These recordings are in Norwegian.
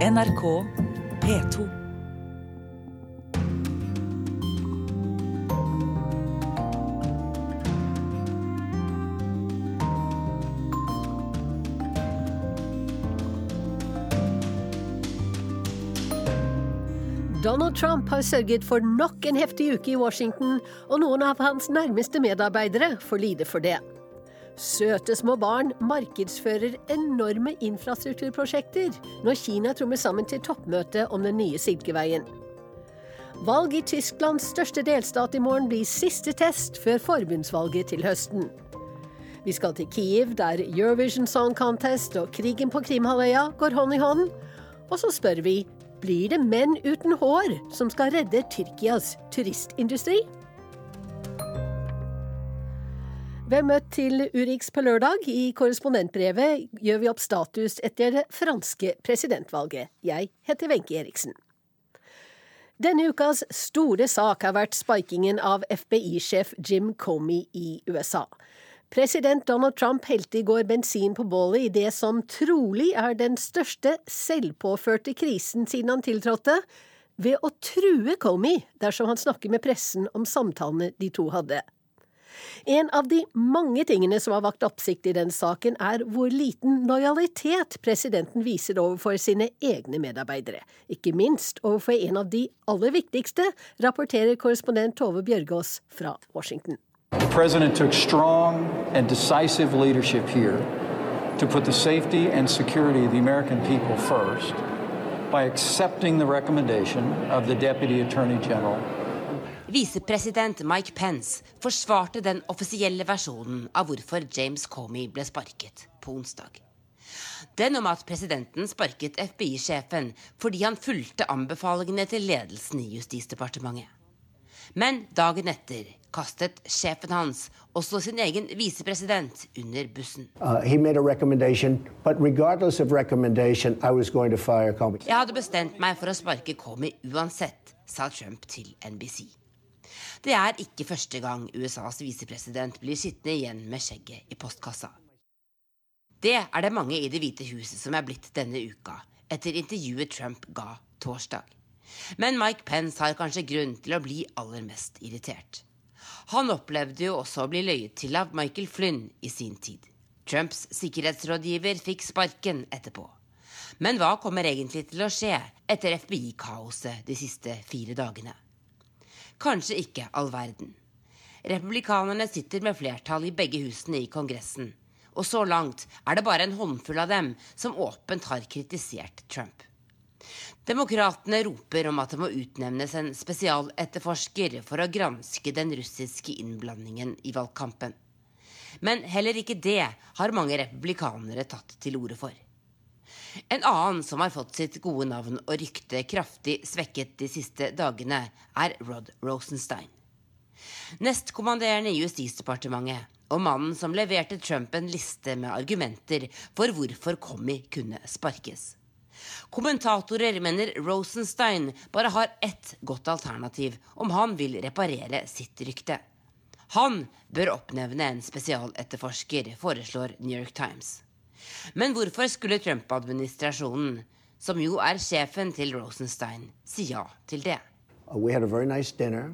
NRK P2. Donald Trump har sørget for nok en heftig uke i Washington, og noen av hans nærmeste medarbeidere får lide for det. Søte små barn markedsfører enorme infrastrukturprosjekter når Kina trommer sammen til toppmøte om den nye Silkeveien. Valg i Tysklands største delstat i morgen blir siste test før forbundsvalget til høsten. Vi skal til Kiev, der Eurovision Song Contest og krigen på Krimhalvøya går hånd i hånd. Og så spør vi blir det menn uten hår som skal redde Tyrkias turistindustri? Ved møtt til Urix på lørdag. I korrespondentbrevet gjør vi opp status etter det franske presidentvalget. Jeg heter Wenche Eriksen. Denne ukas store sak har vært spikingen av FBI-sjef Jim Comey i USA. President Donald Trump helte i går bensin på bålet i det som trolig er den største selvpåførte krisen siden han tiltrådte, ved å true Comey dersom han snakker med pressen om samtalene de to hadde. En av de mange tingene som har vakt oppsikt i den saken, er hvor liten lojalitet presidenten viser overfor sine egne medarbeidere. Ikke minst overfor en av de aller viktigste, rapporterer korrespondent Tove Bjørgaas fra Washington. President took strong and decisive leadership here to put the safety and security of the American people first by accepting the recommendation of the Deputy Attorney General Visepresident Mike Pence forsvarte den offisielle versjonen av hvorfor James Comey ble sparket på onsdag. Den om at presidenten sparket FBI-sjefen fordi han fulgte anbefalingene til ledelsen i Justisdepartementet. Men dagen etter kastet sjefen hans også sin egen visepresident under bussen. Uh, Jeg hadde bestemt meg for å sparke Comey uansett, sa Trump til NBC. Det er ikke første gang USAs visepresident blir sittende igjen med skjegget i postkassa. Det er det mange i Det hvite huset som er blitt denne uka, etter intervjuet Trump ga torsdag. Men Mike Pence har kanskje grunn til å bli aller mest irritert. Han opplevde jo også å bli løyet til av Michael Flynn i sin tid. Trumps sikkerhetsrådgiver fikk sparken etterpå. Men hva kommer egentlig til å skje etter FBI-kaoset de siste fire dagene? Kanskje ikke all verden. Republikanerne sitter med flertall i begge husene i Kongressen. Og så langt er det bare en håndfull av dem som åpent har kritisert Trump. Demokratene roper om at det må utnevnes en spesialetterforsker for å granske den russiske innblandingen i valgkampen. Men heller ikke det har mange republikanere tatt til orde for. En annen som har fått sitt gode navn og rykte kraftig svekket de siste dagene, er Rod Rosenstein. Nestkommanderende i Justisdepartementet og mannen som leverte Trump en liste med argumenter for hvorfor Comey kunne sparkes. Kommentatorer mener Rosenstein bare har ett godt alternativ om han vil reparere sitt rykte. Han bør oppnevne en spesialetterforsker, foreslår New York Times. Men hvorfor skulle Trump-administrasjonen, som jo er sjefen til Rosenstein, si ja til det? Uh, we had a very nice dinner.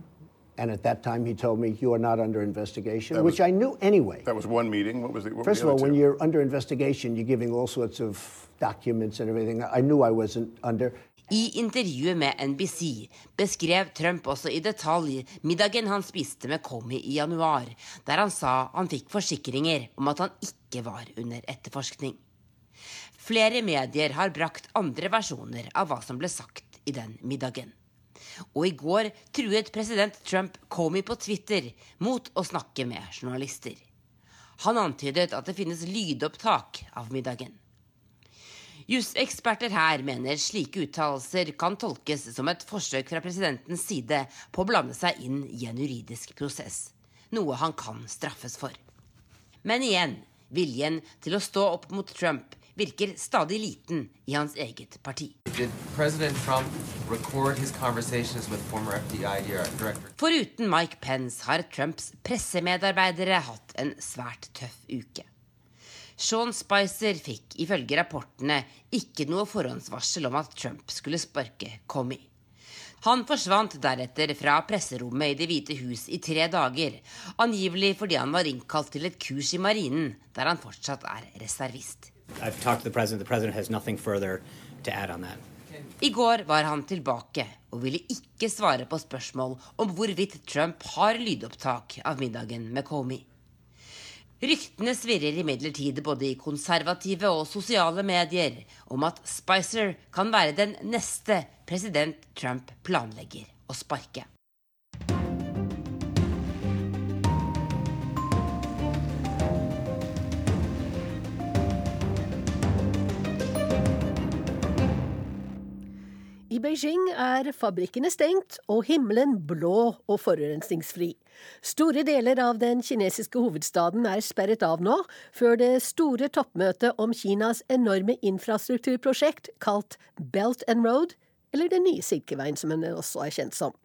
And at that time, he told me, You are not under investigation, was, which I knew anyway. That was one meeting. What was the, what First the of all, when you're under investigation, you're giving all sorts of documents and everything. I knew I wasn't under. I intervjuet med NBC beskrev Trump også i detalj middagen han spiste med Comey i januar, der han sa han fikk forsikringer om at han ikke var under etterforskning. Flere medier har brakt andre versjoner av hva som ble sagt i den middagen. Og i går truet president Trump Comey på Twitter mot å snakke med journalister. Han antydet at det finnes lydopptak av middagen. Juseksperter her mener slike uttalelser kan tolkes som et forsøk fra presidentens side på å blande seg inn i en juridisk prosess, noe han kan straffes for. Men igjen, viljen til å stå opp mot Trump virker stadig liten i hans eget parti. Foruten Mike Pence har Trumps pressemedarbeidere hatt en svært tøff uke. Sean Spicer fikk ifølge rapportene ikke noe forhåndsvarsel om at Trump skulle sparke Comey. Han forsvant deretter fra presserommet i Det hvite hus i tre dager, angivelig fordi han var innkalt til et kurs i marinen, der han fortsatt er reservist. I går var han tilbake og ville ikke svare på spørsmål om hvorvidt Trump har lydopptak av middagen med Comey. Ryktene svirrer imidlertid både i konservative og sosiale medier om at Spicer kan være den neste president Trump planlegger å sparke. I Beijing er fabrikkene stengt og himmelen blå og forurensningsfri. Store deler av den kinesiske hovedstaden er sperret av nå, før det store toppmøtet om Kinas enorme infrastrukturprosjekt kalt Belt and Road, eller Den nye Silkeveien som den også er kjent som.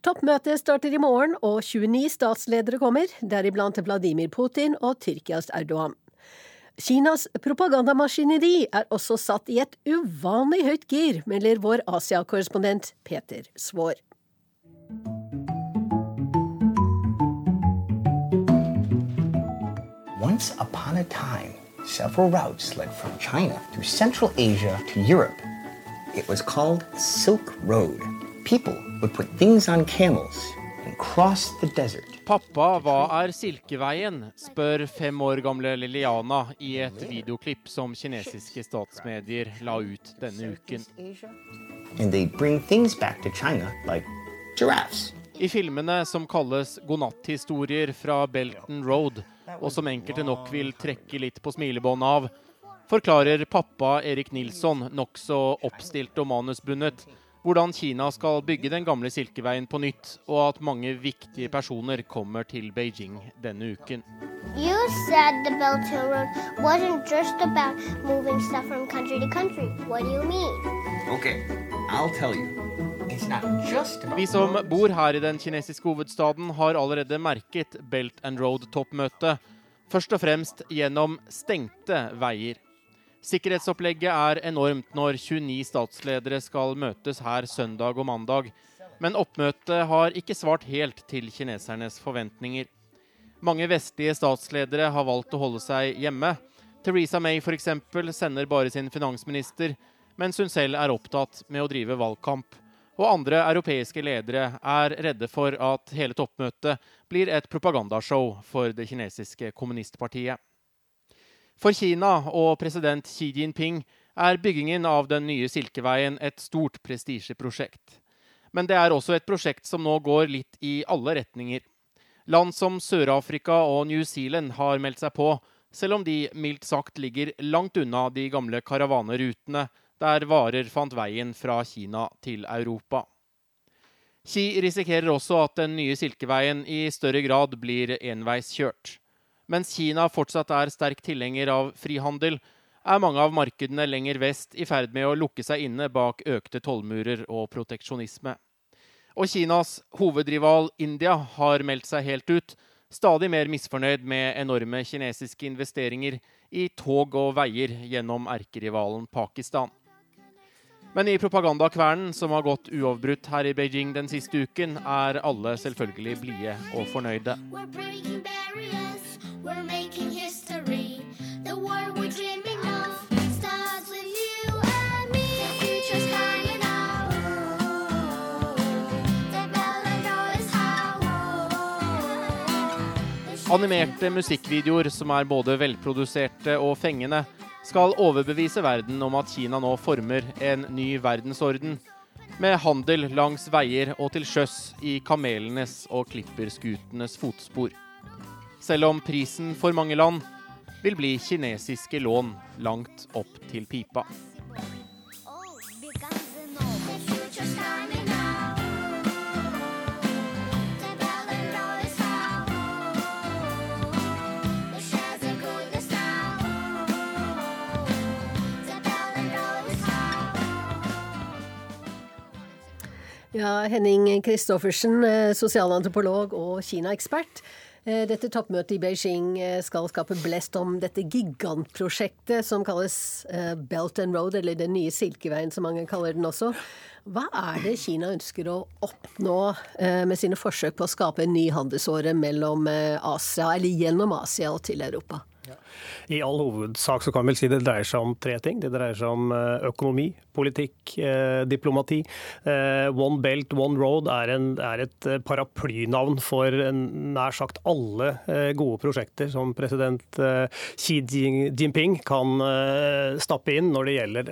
Toppmøtet starter i morgen, og 29 statsledere kommer, deriblant Vladimir Putin og Tyrkias Erdogan. Kinas propagandamaskineri er også satt i et uvanlig høyt gir, melder vår Asia-korrespondent Peter Svaar. Once upon a time, several routes led from China through Central Asia to Europe. It was called Silk Road. People would put things on camels Pappa, hva er Silkeveien? spør fem år gamle Liliana i et videoklipp som kinesiske statsmedier la ut denne uken. China, like I filmene som kalles godnatthistorier fra Belton Road, og som enkelte nok vil trekke litt på smilebåndet av, forklarer pappa Erik Nilsson nokså oppstilt og manusbundet hvordan Kina skal bygge den gamle Silkeveien på nytt, og at mange viktige personer kommer til Beijing denne uken. You said the Belt Hill Road wasn't just about moving stuff from country to country. What do you mean? Okay, I'll tell you. Vi som bor her i den kinesiske hovedstaden, har allerede merket Belt and Road-toppmøtet. Først og fremst gjennom stengte veier. Sikkerhetsopplegget er enormt når 29 statsledere skal møtes her søndag og mandag. Men oppmøtet har ikke svart helt til kinesernes forventninger. Mange vestlige statsledere har valgt å holde seg hjemme. Theresa May f.eks. sender bare sin finansminister, mens hun selv er opptatt med å drive valgkamp. Og andre europeiske ledere er redde for at hele toppmøtet blir et propagandashow for det kinesiske kommunistpartiet. For Kina og president Xi Jinping er byggingen av den nye Silkeveien et stort prestisjeprosjekt. Men det er også et prosjekt som nå går litt i alle retninger. Land som Sør-Afrika og New Zealand har meldt seg på, selv om de mildt sagt ligger langt unna de gamle karavanerutene der varer fant veien fra Kina til Europa. Xi risikerer også at den nye Silkeveien i større grad blir enveiskjørt. Mens Kina fortsatt er sterk tilhenger av frihandel, er mange av markedene lenger vest i ferd med å lukke seg inne bak økte tollmurer og proteksjonisme. Og Kinas hovedrival India har meldt seg helt ut, stadig mer misfornøyd med enorme kinesiske investeringer i tog og veier gjennom erkerivalen Pakistan. Men i propagandakvernen som har gått uavbrutt her i Beijing den siste uken, er alle selvfølgelig blide og fornøyde. Animerte musikkvideoer som er både velproduserte og fengende, skal overbevise verden om at Kina nå former en ny verdensorden. Med handel langs veier og til sjøs i kamelenes og klipperskutenes fotspor selv om prisen for mange land vil bli kinesiske lån langt opp til pipa. Ja, Henning Christoffersen, eh, sosialantropolog og Kina-ekspert. Eh, dette toppmøtet i Beijing eh, skal skape blest om dette gigantprosjektet som kalles Belt and Road, eller Den nye silkeveien som mange kaller den også. Hva er det Kina ønsker å oppnå med sine forsøk på å skape en ny handelsåre mellom Asia, eller gjennom Asia og til Europa? I all hovedsak så kan vi vel si det dreier seg om tre ting. Det dreier seg om eh, økonomi, politikk, eh, diplomati. Eh, One Belt, One Road er, en, er et paraplynavn for nær sagt alle gode prosjekter som president Xi Jinping kan stappe inn når det gjelder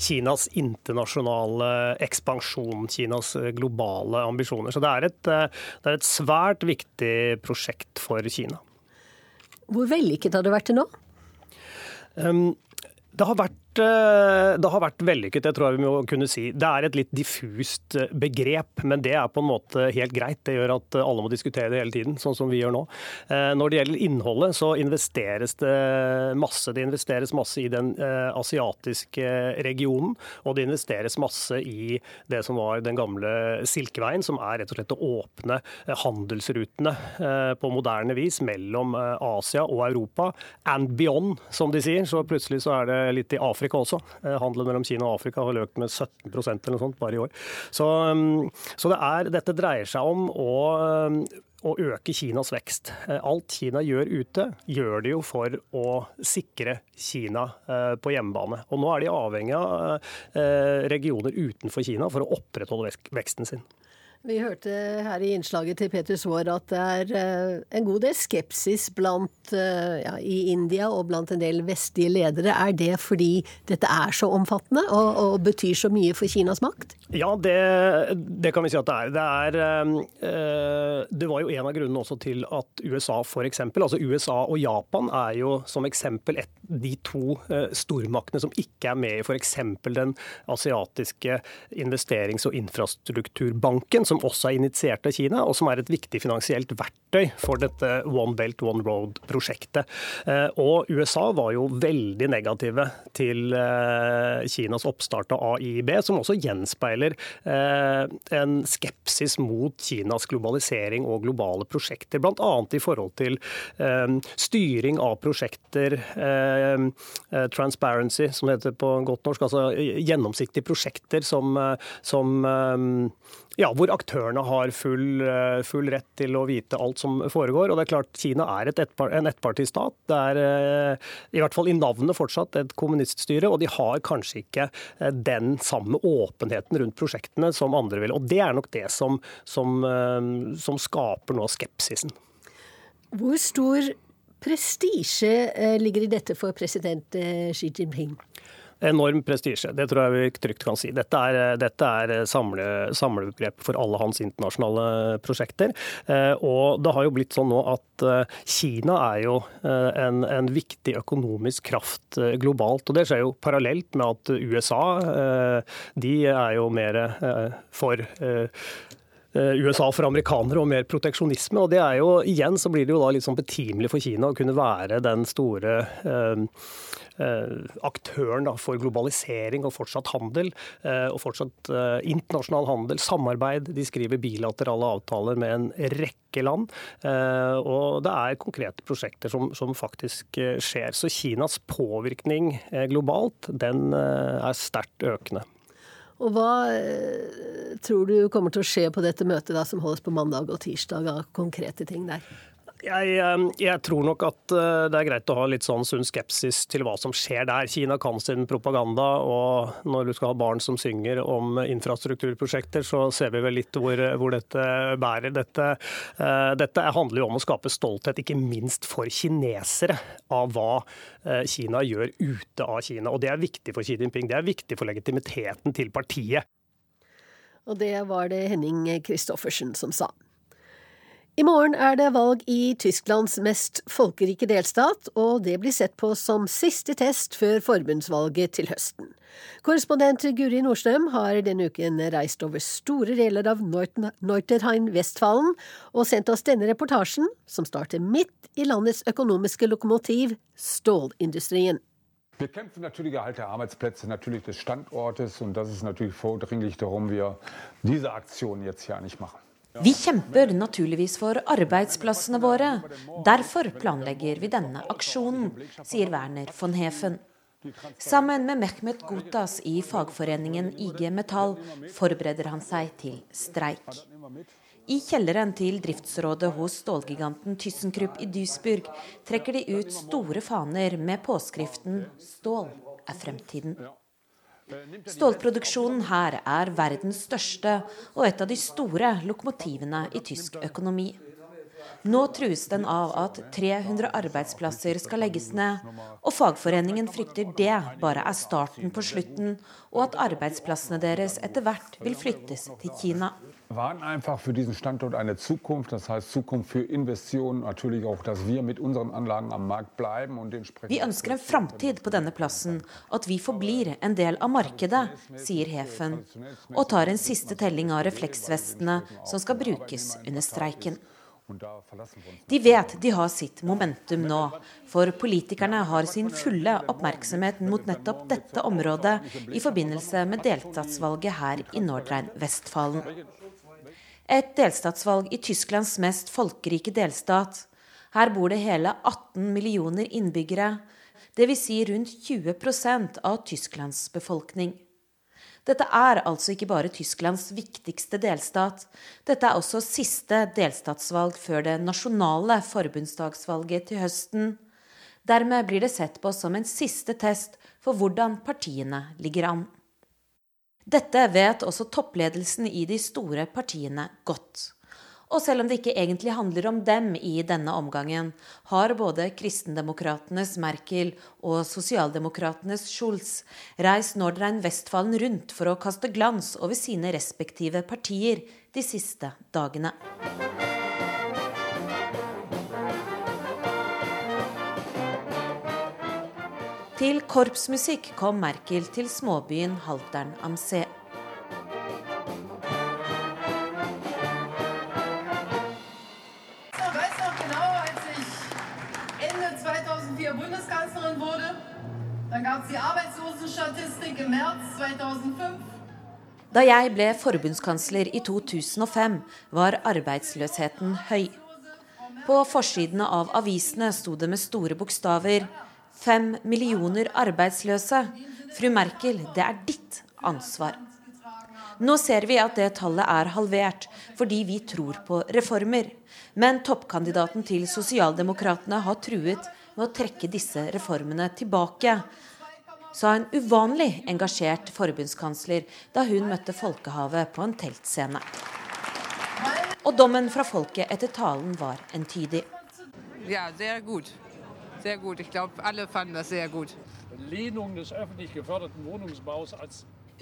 Kinas internasjonale ekspansjon, Kinas globale ambisjoner. Så det er et, det er et svært viktig prosjekt for Kina. Hvor vellykket har det vært til nå? Um, det har vært det har vært vellykket, det tror jeg vi må kunne si. Det er et litt diffust eh, begrep, men det er på en måte helt greit. Det gjør at eh, alle må diskutere det hele tiden, sånn som vi gjør nå. Når det gjelder innholdet, så investeres det masse. Det investeres masse i den asiatiske regionen, og det investeres masse i det som var den gamle Silkeveien, som er rett og slett å åpne handelsrutene på moderne vis mellom Asia og Europa, and beyond, som de sier. Så plutselig så er det litt i Afrika Afrika også. Eh, handelen mellom Kina og Afrika har økt med 17% eller noe sånt bare i år. Så, mm, så det er, dette dreier seg om å mm, å øke Kinas vekst. Eh, alt Kina gjør ute, gjør de jo for å sikre Kina eh, på hjemmebane. Og nå er de avhengig av regioner utenfor Kina for å opprettholde veksten sin. Vi hørte her i innslaget til Peter Svaar at det er eh, en god del skepsis blant, eh, ja, i India og blant en del vestlige ledere. Er det fordi dette er så omfattende og, og betyr så mye for Kinas makt? Ja, det, det, kan vi si at det er. Det, er, eh, det var jo en av grunnene også til at USA f.eks. Altså USA og Japan er jo som eksempel et, de to stormaktene som ikke er med i f.eks. den asiatiske investerings- og infrastrukturbanken som også er initiert av Kina, og som er et viktig finansielt verktøy for dette One Belt, One Road-prosjektet. Eh, og USA var jo veldig negative til eh, Kinas oppstart av AIB, som også gjenspeiler eh, en skepsis mot Kinas globalisering og globale prosjekter, bl.a. i forhold til styring av prosjekter, transparency, som det heter på godt norsk, altså gjennomsiktige prosjekter som, som ja, hvor aktørene har full, eh, full, rett til å vite alt som foregår. Og det er klart, Kina er et ettpar, en ettpartistat. Det er eh, i hvert fall i navnet fortsatt et kommuniststyre, og de har kanskje ikke eh, den samme åpenheten rundt prosjektene som andre vil. Og det er nok det som, som, som skaper nå skepsisen. Hvor stor prestisje ligger i dette for president Xi Jinping? Enorm prestisje. Det tror jeg vi trygt kan si. Dette er, dette er samle, samlebegrep for alle hans internasjonale prosjekter. Eh, og det har jo blitt sånn nå at eh, Kina er jo eh, en, en viktig økonomisk kraft globalt. Og det skjer jo parallelt med at USA de er jo mer for USA for amerikanere og mer proteksjonisme. og det er jo, Igjen så blir det jo da litt sånn betimelig for Kina å kunne være den store eh, Eh, aktøren da, for globalisering og fortsatt handel. Eh, og fortsatt eh, internasjonal handel, samarbeid. De skriver bilaterale avtaler med en rekke land. Og det er konkrete prosjekter som, som faktisk skjer. Så Kinas påvirkning globalt, den er sterkt økende. Og Hva tror du kommer til å skje på dette møtet da, som holdes på mandag og tirsdag av konkrete ting der? Jeg, ehm, jeg, tror nok at eh, det er greit å ha litt sånn sunn skepsis til hva som skjer der. Kina kan sin propaganda, og når du skal ha barn som synger om infrastrukturprosjekter, så ser vi vel litt hvor, hvor dette bærer. Dette, uh, dette, handler jo om å skape stolthet, ikke minst for kinesere, av hva Kina gjør ute av Kina. Og det er viktig for Xi Jinping. Det er viktig for legitimiteten til partiet. Og det var det Henning Christoffersen som sa. I morgen er det valg i Tysklands mest folkerike delstat, og det blir sett på som siste test før forbundsvalget til høsten. Korrespondent Guri Nordstrøm har denne uken reist over store deler av Neuterheim-Vestfalen og sendt oss denne reportasjen, som starter midt i landets økonomiske lokomotiv, stålindustrien. Wir kämpfen natürlich Erhalt der Arbeitsplätze, natürlich des Standortes und das ist natürlich vordringlich, darum wir diese Aktion jetzt hier. Vi kjemper naturligvis for arbeidsplassene våre. Derfor planlegger vi denne aksjonen, sier Werner von Hefen. Sammen med Mehmet Gutas i fagforeningen IG Metall forbereder han seg til streik. I kjelleren til driftsrådet hos stålgiganten ThyssenKrupp i Duisburg trekker de ut store faner med påskriften 'Stål er fremtiden'. Stålproduksjonen her er verdens største og et av de store lokomotivene i tysk økonomi. Nå trues den av at 300 arbeidsplasser skal legges ned, og fagforeningen frykter det bare er starten på slutten, og at arbeidsplassene deres etter hvert vil flyttes til Kina waren einfach für diesen Standort eine Zukunft, das heißt Zukunft für Investitionen, natürlich auch, dass wir mit unseren Anlagen am Markt bleiben und Vi ønsker en framtid på denne plassen, at vi forblir en del av markedet, sier Hefen, og tar en siste telling av refleksvestene som skal brukes under streiken. De vet de har sitt momentum nå, for politikerne har sin fulle oppmerksomhet mot nettopp dette området i forbindelse med deltatsvalget her i Nordrhein-Vestfalen. Et delstatsvalg i Tysklands mest folkerike delstat. Her bor det hele 18 millioner innbyggere, dvs. Si rundt 20% av Tysklands befolkning. Dette er altså ikke bare Tysklands viktigste delstat. Dette er også siste delstatsvalg før det nasjonale forbundsdagsvalget til høsten. Dermed blir det sett på som en siste test for hvordan partiene ligger an. Dette vet også toppledelsen i de store partiene godt. Og selv om det ikke egentlig handler om dem i denne omgangen, har både kristendemokratenes Merkel og sosialdemokratenes Schulz reist Nordrhein-Westfalen rundt for å kaste glans over sine respektive partier de siste dagene. Til korpsmusikk kom Merkel til småbyen Haltern am See. Da jeg ble forbundskansler i 2005, var arbeidsløsheten høy. På forsidene av avisene sto det med store bokstaver Fem millioner arbeidsløse. Fru Merkel, det er ditt ansvar. Nå ser vi at det tallet er halvert, fordi vi tror på reformer. Men toppkandidaten til Sosialdemokratene har truet med å trekke disse reformene tilbake, sa en uvanlig engasjert forbundskansler da hun møtte folkehavet på en teltscene. Og dommen fra folket etter talen var entydig. Ja, det er godt sehr gut. Ich glaube, alle fanden das sehr gut.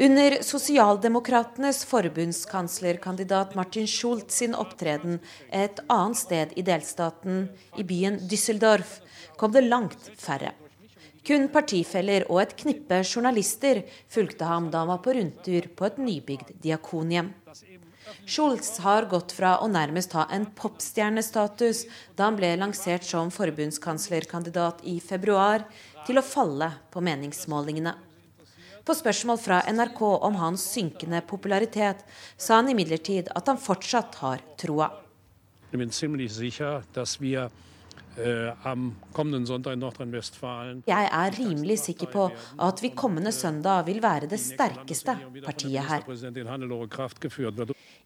Under Sosialdemokratenes forbundskanslerkandidat Martin Schulz sin opptreden et annet sted i delstaten, i byen Düsseldorf, kom det langt færre. Kun partifeller og et knippe journalister fulgte ham da han var på rundtur på et nybygd diakonhjem. Schulz har gått fra å nærmest ha en popstjernestatus da han ble lansert som forbundskanslerkandidat i februar, til å falle på meningsmålingene. På spørsmål fra NRK om hans synkende popularitet sa han imidlertid at han fortsatt har troa. Jeg er Eh, Jeg er rimelig sikker på at vi kommende søndag vil være det sterkeste partiet her.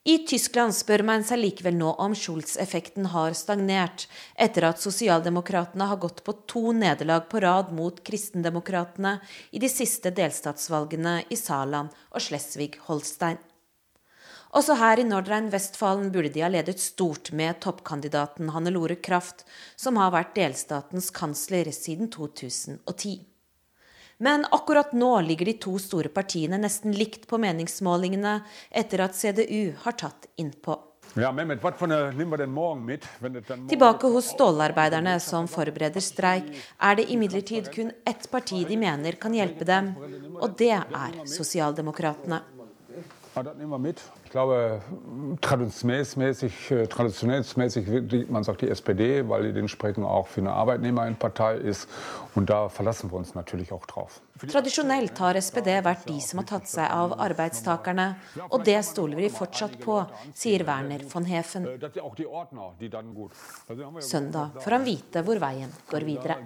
I Tyskland spør man seg likevel nå om Schulz-effekten har stagnert, etter at sosialdemokratene har gått på to nederlag på rad mot kristendemokratene i de siste delstatsvalgene i Saland og Schleswig-Holstein. Også her i Nordrhein-Westfalen burde de ha ledet stort med toppkandidaten Hannelore Kraft, som har vært delstatens kansler siden 2010. Men akkurat nå ligger de to store partiene nesten likt på meningsmålingene etter at CDU har tatt innpå. Ja, Mehmet, Tilbake hos stålarbeiderne som forbereder streik, er det imidlertid kun ett parti de mener kan hjelpe dem, og det er Sosialdemokratene. Ja, das nehmen wir mit. Ich glaube, traditionsmäßig, traditionellmäßig man sagt die SPD, weil die dementsprechend auch für eine Arbeitnehmer eine Partei ist. Und da verlassen wir uns natürlich auch drauf. Tradisjonelt har SPD vært de som har tatt seg av arbeidstakerne, og det stoler vi fortsatt på, sier Werner von Hefen. Søndag får han vite hvor veien går videre.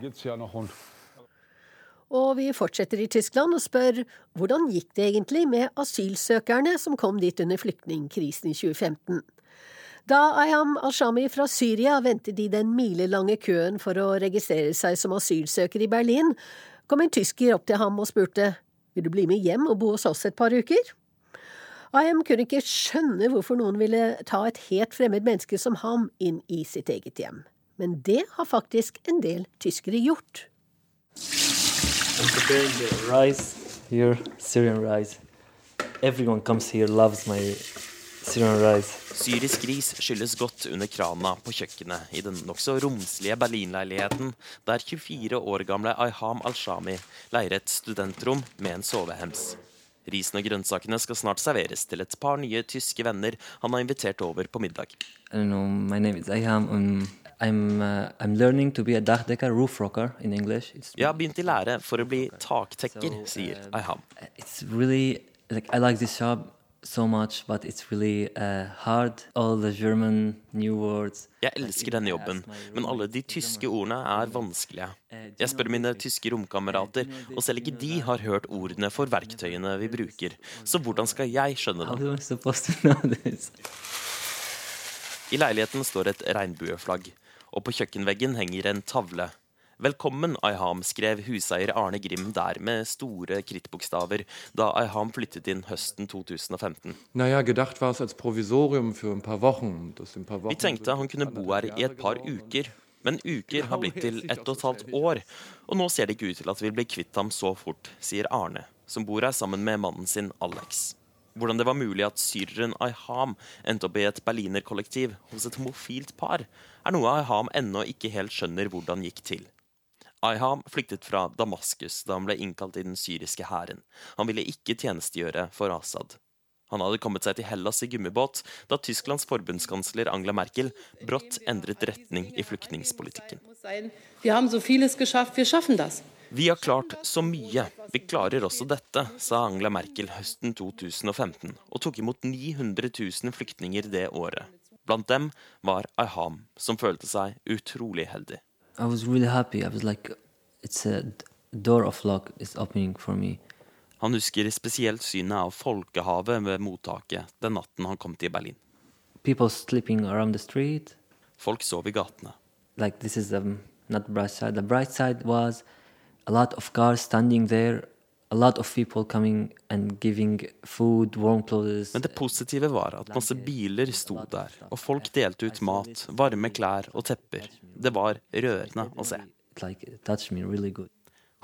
Og vi fortsetter i Tyskland og spør hvordan gikk det egentlig med asylsøkerne som kom dit under flyktningkrisen i 2015? Da Ayam al-Shami fra Syria ventet i den milelange køen for å registrere seg som asylsøker i Berlin, kom en tysker opp til ham og spurte vil du bli med hjem og bo hos oss et par uker? Ayam kunne ikke skjønne hvorfor noen ville ta et helt fremmed menneske som ham inn i sitt eget hjem. Men det har faktisk en del tyskere gjort. I'm preparing the rice here, Syrian rice. Everyone comes here, loves my Syrian rice. Syrisk ris skylles godt under krana på kjøkkenet i den nokså romslige Berlin-leiligheten der 24 år gamle Ayham al-Shami leier et studentrom med en sovehems. Risen og grønnsakene skal snart serveres til et par nye tyske venner han har invitert over på middag. I don't know, my name is Ayham. Um, I'm, uh, I'm learning to be a dachdecker, roof rocker in English. It's Jeg har begynt i lære for å bli taktekker, so, sier uh, Ayham. It's really, like, I like this job so much, but it's really uh, hard. All the German new words. Jeg elsker denne jobben, men alle de tyske ordene er vanskelige. Jeg spør mine tyske romkamerater, og selv ikke de har hørt ordene for verktøyene vi bruker. Så hvordan skal jeg skjønne det? I leiligheten står et regnbueflagg og på kjøkkenveggen henger en tavle. 'Velkommen, Ayham', skrev huseier Arne Grim der med store krittbokstaver da Ayham flyttet inn høsten 2015. Naja, gedacht war es als Provisorium für ein paar Wochen. Paar Wochen Vi tenkte han kunne bo her i et par uker. Men uker har blitt til ett og et halvt år, og nå ser det ikke ut til at vi blir kvitt ham så fort, sier Arne, som bor her sammen med mannen sin Alex hvordan det var mulig at syreren Ayham endte opp i et berlinerkollektiv hos et homofilt par, er noe Ayham ennå ikke helt skjønner hvordan gikk til. Ayham flyktet fra Damaskus da han ble innkalt i den syriske hæren. Han ville ikke tjenestegjøre for Assad. Han hadde kommet seg til Hellas i gummibåt da Tysklands forbundskansler Angela Merkel brått endret retning i flyktningpolitikken. Vi har så vieles geschafft, vi schaffen das. Vi har klart så mye. Vi klarer også dette, sa Angela Merkel høsten 2015 og tok imot 900 000 flyktninger det året. Blant dem var Aham, som følte seg utrolig heldig. Really like, Han husker spesielt synet av folkehavet ved mottaket den natten han kom til Berlin. Folk sov i gatene. Like this is the, not bright side. The bright side was a lot of cars standing there. A lot of people coming and giving food, warm clothes. Men det positive var at masse biler sto der, og folk delte ut mat, varme klær og tepper. Det var rørende å se.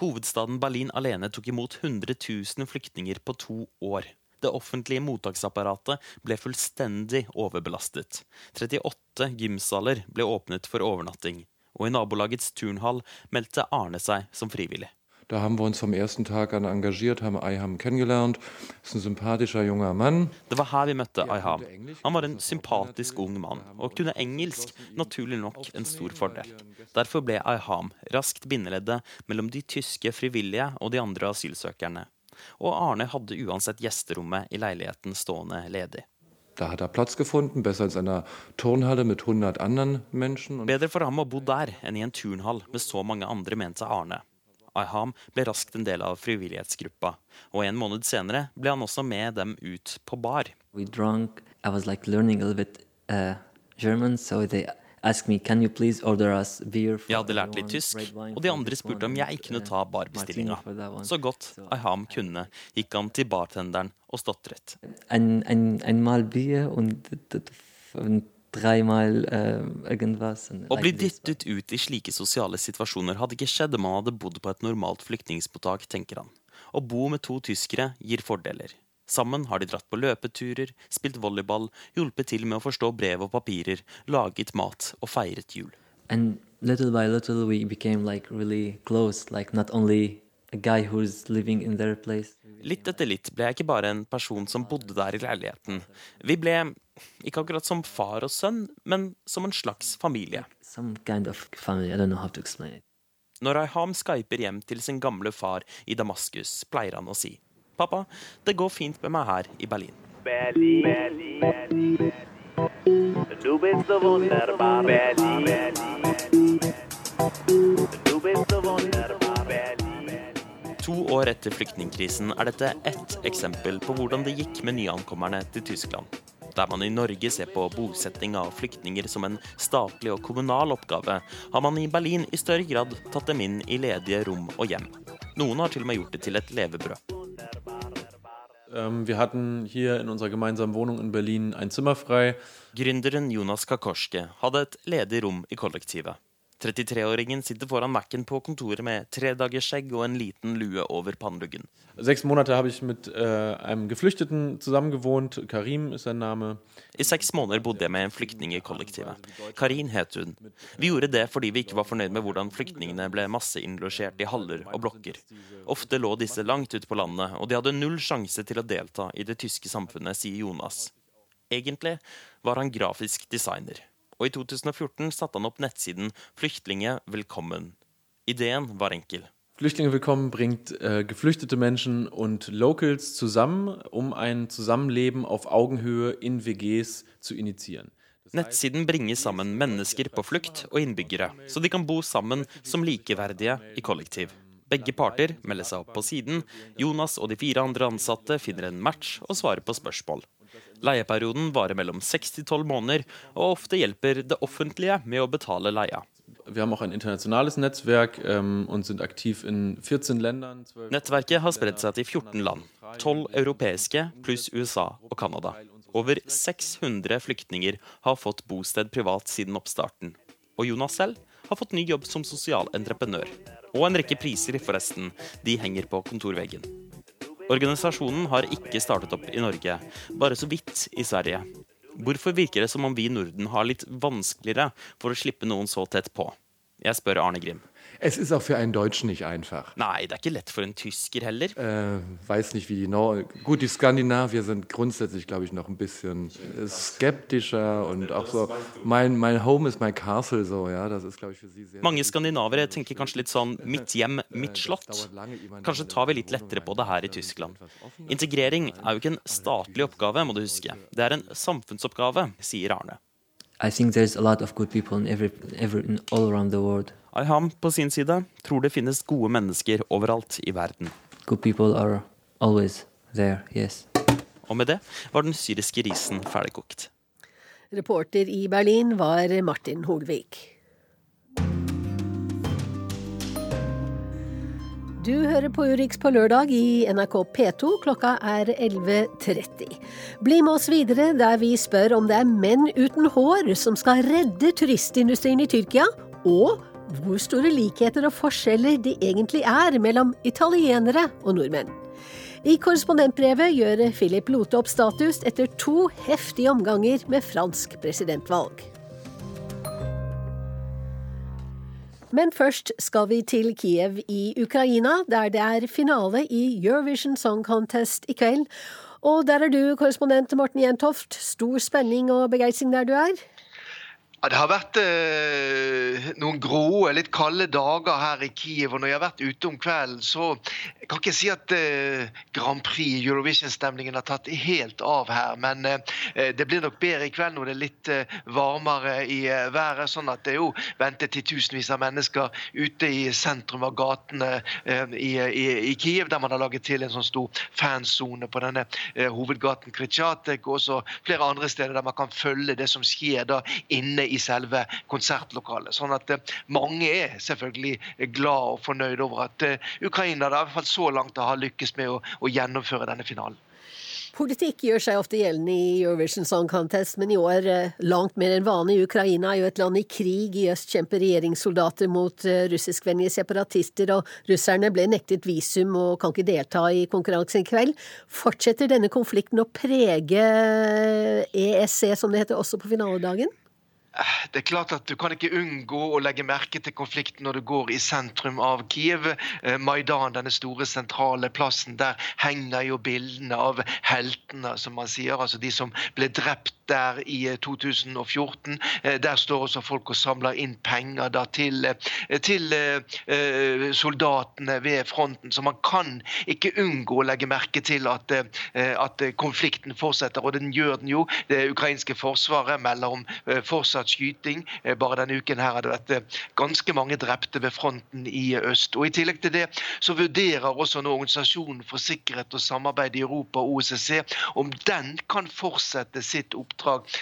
Hovedstaden Berlin alene tok imot 100 000 flyktninger på to år. Det offentlige mottaksapparatet ble fullstendig overbelastet. 38 gymsaler ble åpnet for overnatting og i nabolagets turnhall meldte Arne seg som frivillig. Da haben wir uns vom ersten Tag an engagiert, haben Ayham kennengelernt. Das ist ein sympathischer junger Mann. Det var her vi møtte Eiham. Han var en sympatisk ung mann, og kunne engelsk, naturlig nok en stor fordel. Derfor ble Eiham raskt bindeleddet mellom de tyske frivillige og de andre asylsøkerne. Og Arne hadde uansett gjesterommet i leiligheten stående ledig. Da hat er Platz gefunden, besser als in einer Turnhalle mit 100 anderen Menschen. Bedre for ham å bo der enn i en turnhall med så mange andre, mente Arne. Ayham ble raskt en del av frivillighetsgruppa, og en måned senere ble han også med dem ut på bar. We drank. I was like learning a little bit uh, German, so they Me, jeg hadde lært litt tysk, og de andre spurte om jeg kunne ta barbestillinga. Så godt Aham kunne, gikk han til bartenderen og stotret. En, en, en bier und, dreimal uh. Å bli dyttet ut i slike sosiale situasjoner hadde ikke skjedd om han hadde bodd på et normalt flyktningsmottak, tenker han. Å bo med to tyskere gir fordeler. Sammen har de dratt på løpeturer, spilt volleyball, hjulpet til med å forstå brev og papirer, laget mat og feiret jul. And little by little we became like really close, like not only a guy who's living in their place. Litt etter litt ble jeg ikke bare en person som bodde der i leiligheten. Vi ble ikke akkurat som far og sønn, men som en slags familie. Some kind of family. I don't know how to explain it. Når Ayham skyper hjem til sin gamle far i Damaskus, pleier han å si Pappa, det går fint med meg her i Berlin. To år etter flyktningkrisen er dette ett eksempel på hvordan det gikk med nyankommerne til Tyskland. Der man i Norge ser på bosetting av flyktninger som en statlig og kommunal oppgave, har man i Berlin i større grad tatt dem inn i ledige rom og hjem. Noen har til og med gjort det til et levebrød. Ähm, wir hatten hier in unserer gemeinsamen Wohnung in Berlin ein Zimmer frei. Gründeren Jonas Kakorske hadde et ledig rom i kollektivet. 33-åringen sitter foran Mac-en på kontoret med tre dagers skjegg og en liten lue over panneluggen. Seks måneder har jeg med äh, einem Geflüchteten zusammengewohnt. Karim er sein Name. I seks måneder bodde jeg med en flyktning i kollektivet. Karin het hun. Vi gjorde det fordi vi ikke var fornøyd med hvordan flyktningene ble masseinnlosjert i haller og blokker. Ofte lå disse langt ute på landet, og de hadde null sjanse til å delta i det tyske samfunnet, sier Jonas. Egentlig var han grafisk designer og i 2014 satte han opp nettsiden Flyktlinge velkommen. Ideen var enkel. Flüchtlinge willkommen bringt äh, geflüchtete Menschen und Locals zusammen, um ein Zusammenleben auf Augenhöhe in WGs zu initiieren. Nettsiden bringer sammen mennesker på flukt og innbyggere, så de kan bo sammen som likeverdige i kollektiv. Begge parter melder seg opp på siden. Jonas og de fire andre ansatte finner en match og svarer på spørsmål. Leieperioden varer mellom 6 til 12 måneder, og ofte hjelper det offentlige med å betale leia. Wir haben auch ein internationales Netzwerk ähm, und sind aktiv in 14 Ländern. Nettverket har spredt seg til 14 land, 12 europeiske pluss USA og Canada. Over 600 flyktninger har fått bosted privat siden oppstarten. Og Jonas selv har fått ny jobb som sosialentreprenør. Og en rekke priser, forresten. De henger på kontorveggen. Organisasjonen har ikke startet opp i Norge, bare så vidt i Sverige. Hvorfor virker det som om vi i Norden har litt vanskeligere for å slippe noen så tett på? Jeg spør Arne Grim. Es ist auch für einen Deutschen nicht einfach. Nei, det er ikke lett for en tysker heller. Äh, weiß nicht, wie die Nor Gut, die Skandinavier sind grundsätzlich, glaube ich, noch ein bisschen skeptischer und auch so, mein, mein Home is my castle, so, ja, das ist, glaube ich, für sie sehr... Mange skandinavere tenker kanskje litt sånn mitt hjem, mitt slott. Kanskje tar vi litt lettere på det her i Tyskland. Integrering er jo ikke en statlig oppgave, må du huske. Det er en samfunnsoppgave, sier Arne. I think there's a lot of good people in every, every in all around the world. Ayham på sin side tror det finnes gode mennesker overalt i verden. Good people are always there, yes. Og med det var den syriske risen ferdigkokt. Reporter i Berlin var Martin Holvik. Du hører på Urix på lørdag i NRK P2. Klokka er 11.30. Bli med oss videre der vi spør om det er menn uten hår som skal redde turistindustrien i Tyrkia, og hvor store likheter og forskjeller det egentlig er mellom italienere og nordmenn. I korrespondentbrevet gjør Philip Lote opp status etter to heftige omganger med fransk presidentvalg. Men først skal vi til Kiev i Ukraina, der det er finale i Eurovision Song Contest i kveld. Og der er du korrespondent Morten Jentoft. Stor spenning og begeistring der du er? Ja, det har vært eh, noen grå, litt kalde dager her i Kiev. og Når jeg har vært ute om kvelden, så jeg kan ikke si at eh, Grand Prix, Eurovision-stemningen, har tatt helt av her. Men eh, det blir nok bedre i kveld når det er litt eh, varmere i eh, været. Sånn at det jo ventet til tusenvis av mennesker ute i sentrum av gatene eh, i, i, i, Kiev, der man har laget til en sånn stor fansone på denne hovedgaten Kritsjatek, og også flere andre steder der man kan følge det som skjer da inne i selve konsertlokalet. Sånn at eh, mange er selvfølgelig glad og fornøyd over at eh, Ukraina da, i hvert fall så langt har lykkes med å, å gjennomføre denne finalen. Politikk gjør seg ofte gjeldende i Eurovision Song Contest, men i år eh, langt mer enn vanlig. Ukraina er jo et land i krig. I øst kjemper regjeringssoldater mot russiskvennlige separatister, og russerne ble nektet visum og kan ikke delta i konkurransen i kveld. Fortsetter denne konflikten å prege ESC, som det heter, også på finaledagen? Det er klart at Du kan ikke unngå å legge merke til konflikten når du går i sentrum av Kiev. Eh, Maidan, denne store sentrale plassen, der henger jo bildene av heltene, som man sier. Altså de som ble drept der i 2014. Eh, der står også folk og samler inn penger da, til, til uh, soldatene ved fronten. Så man kan ikke unngå å legge merke til at, at konflikten fortsetter, og den gjør den jo. Det ukrainske forsvaret melder om fortsatt skyting. Eh, bare denne uken her har det vært eh, ganske mange drepte ved fronten i øst. Og I tillegg til det så vurderer også nå Organisasjonen for sikkerhet og samarbeid i Europa, OSSE, om den kan fortsette sitt oppdrag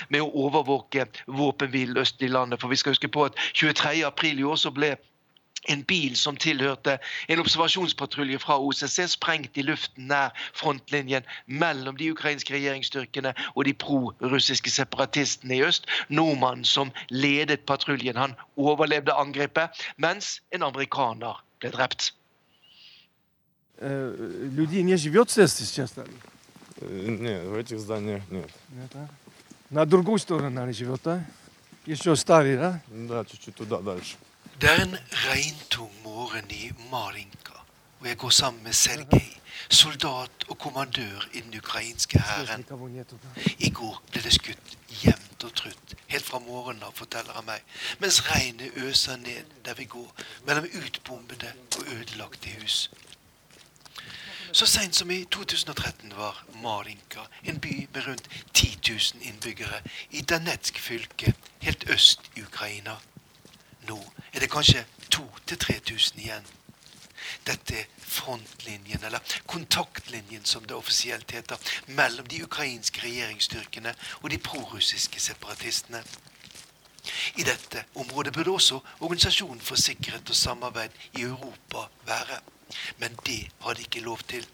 med å overvåke våpenhvilen øst i landet. For vi skal huske på at 23. april i år så ble en bil som tilhørte en observasjonspatrulje fra OCC, sprengt i luften nær frontlinjen mellom de ukrainske regjeringsstyrkene og de pro-russiske separatistene i øst. Nordmannen som ledet patruljen, han overlevde angrepet, mens en amerikaner ble drept. Людей не живет в церкви сейчас там? Нет, в этих зданиях нет. Нет, а? На другую сторону, наверное, живет, да? Еще старый, да? Да, чуть-чуть туда дальше. Det er en regntung morgen i Marinka, og jeg går sammen med Sergej, soldat og kommandør i den ukrainske hæren. I går ble det skutt jevnt og trutt, helt fra morgenen av, forteller han meg, mens regnet øser ned der vi går, mellom utbombede og ødelagte hus. Så seint som i 2013 var Marinka en by med rundt 10 000 innbyggere i Danetsk fylke, helt øst i Ukraina. Nå er det kanskje 2000-3000 igjen. Dette er frontlinjen, eller kontaktlinjen som det offisielt heter, mellom de ukrainske regjeringsstyrkene og de prorussiske separatistene. I dette området burde også Organisasjonen for sikkerhet og samarbeid i Europa være. Men det har de ikke lov til.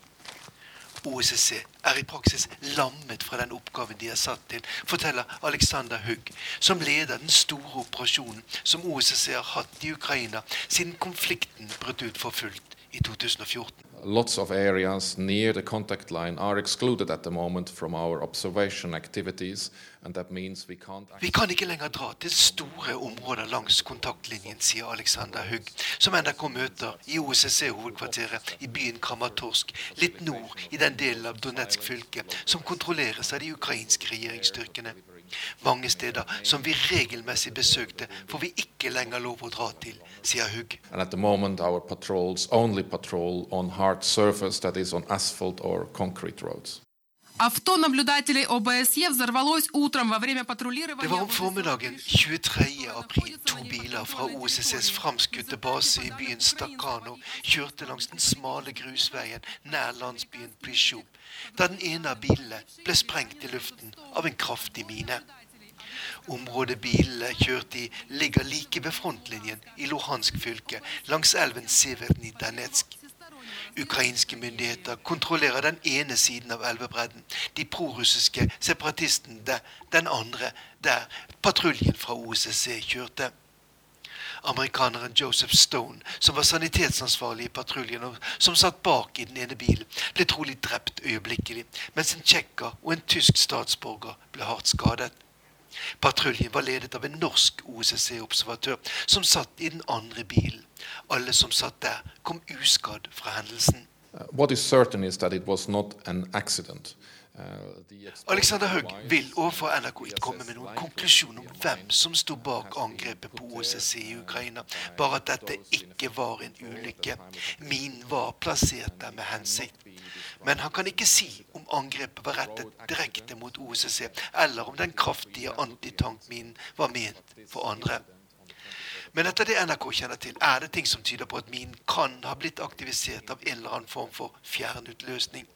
OSSE er i praksis lammet fra den oppgaven de er satt til, forteller Alexander Hugg, som leder den store operasjonen som OSSE har hatt i Ukraina siden konflikten brøt ut for fullt i 2014. Lots of areas near the contact line are excluded at the moment from our observation activities, and that means we can't. Vi kan ikke lenger dra til store områder langs kontaktlinjen, sier Alexander Hugg, som NRK møter i OSSE-hovedkvarteret i byen Kramatorsk, litt nord i den delen av Donetsk fylke som kontrolleres av de ukrainske regjeringsstyrkene. Mange steder som vi regelmessig besøkte, får vi ikke lenger lov å dra til, sier Hugg. Moment, patrols patrol asphalt. Авто наблюдателей ОБСЕ взорвалось утром во время Det патрулирования. var om formiddagen 23. april to biler fra OSSEs framskutte base i byen Stakano kjørte langs den smale grusveien nær landsbyen Plisjov, da den ene av bilene ble sprengt i luften av en kraftig mine. Området bilene kjørte i, ligger like ved frontlinjen i Luhansk fylke, langs elven Severny Danetsk. Ukrainske myndigheter kontrollerer den ene siden av elvebredden. De prorussiske separatistene de- den andre, der patruljen fra OSSE kjørte. Amerikaneren Joseph Stone, som var sanitetsansvarlig i patruljen og som satt bak i den ene bilen, ble trolig drept øyeblikkelig, mens en tsjekker og en tysk statsborger ble hardt skadet. Patruljen var ledet av en norsk OSSE-observatør som satt i den andre bilen. Alle som satt der, kom uskadd fra hendelsen. Uh, what is certain is that it was not an accident. Uh, Alexander Haug vil overfor NRK ikke komme med noen konklusjon om hvem som sto bak angrepet på OSSE i Ukraina, bare at dette ikke var en ulykke. Min var plassert der med hensikt. Men han kan ikke si om angrepet var rettet direkte mot OSSE, eller om den kraftige antitankminen var ment for andre. Men etter det NRK kjenner til, er det ting som tyder på at minen kan ha blitt aktivisert av en eller annen form for fjernutløsning.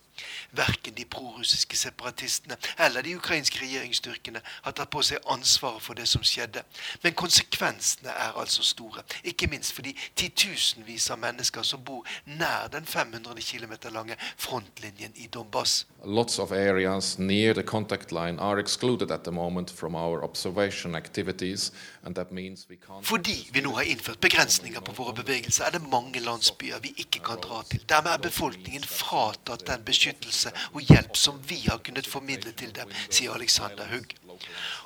Verken de prorussiske separatistene eller de ukrainske regjeringsstyrkene har tatt på seg ansvaret for det som skjedde. Men konsekvensene er altså store. Ikke minst for de titusenvis av mennesker som bor nær den 500 km lange frontlinjen i Donbass. Lots of areas near the contact line are excluded at the moment from our observation activities, and that means we can't. Fordi vi nå har innført begrensninger på våre bevegelser, er det mange landsbyer vi ikke kan dra til. Dermed er befolkningen fratatt den beskyttelsen beskyttelse og hjelp som vi har kunnet formidle til dem, sier Alexander Hugg.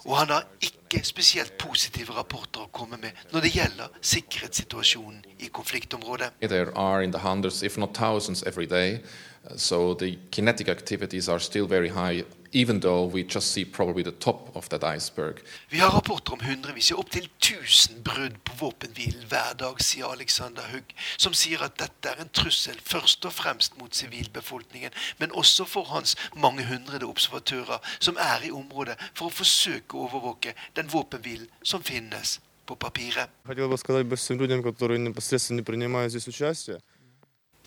Og han har ikke spesielt positive rapporter å komme med når det gjelder sikkerhetssituasjonen i konfliktområdet. There are in the hundreds, if not thousands, every day. So the kinetic activities are still even though we just see probably the top of that iceberg. Vi har rapporter om hundrevis, ja opptil 1000 brudd på våpenhvilen hver dag, sier Alexander Hugg, som sier at dette er en trussel først og fremst mot sivilbefolkningen, men også for hans mange hundrede observatører som er i området for å forsøke å overvåke den våpenhvilen som finnes på papiret.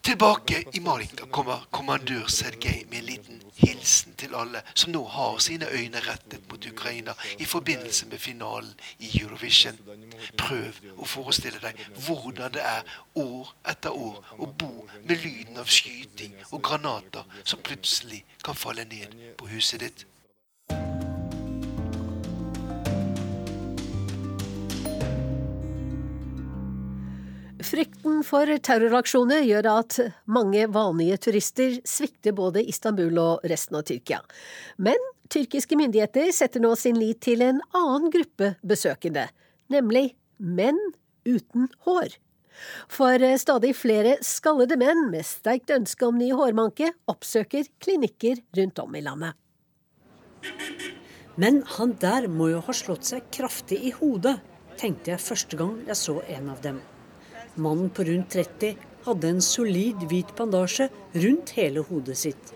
Tilbake i Malinka kommer kommandør Sergej med en liten hilsen til alle som nå har sine øyne rettet mot Ukraina i forbindelse med finalen i Eurovision. Prøv å forestille deg hvordan det er år etter år å bo med lyden av skyting og granater som plutselig kan falle ned på huset ditt. Frykten for terroraksjoner gjør at mange vanlige turister svikter både Istanbul og resten av Tyrkia. Men tyrkiske myndigheter setter nå sin lit til en annen gruppe besøkende, nemlig menn uten hår. For stadig flere skallede menn med sterkt ønske om ny hårmanke oppsøker klinikker rundt om i landet. Men han der må jo ha slått seg kraftig i hodet, tenkte jeg første gang jeg så en av dem. Mannen på rundt 30 hadde en solid hvit bandasje rundt hele hodet sitt.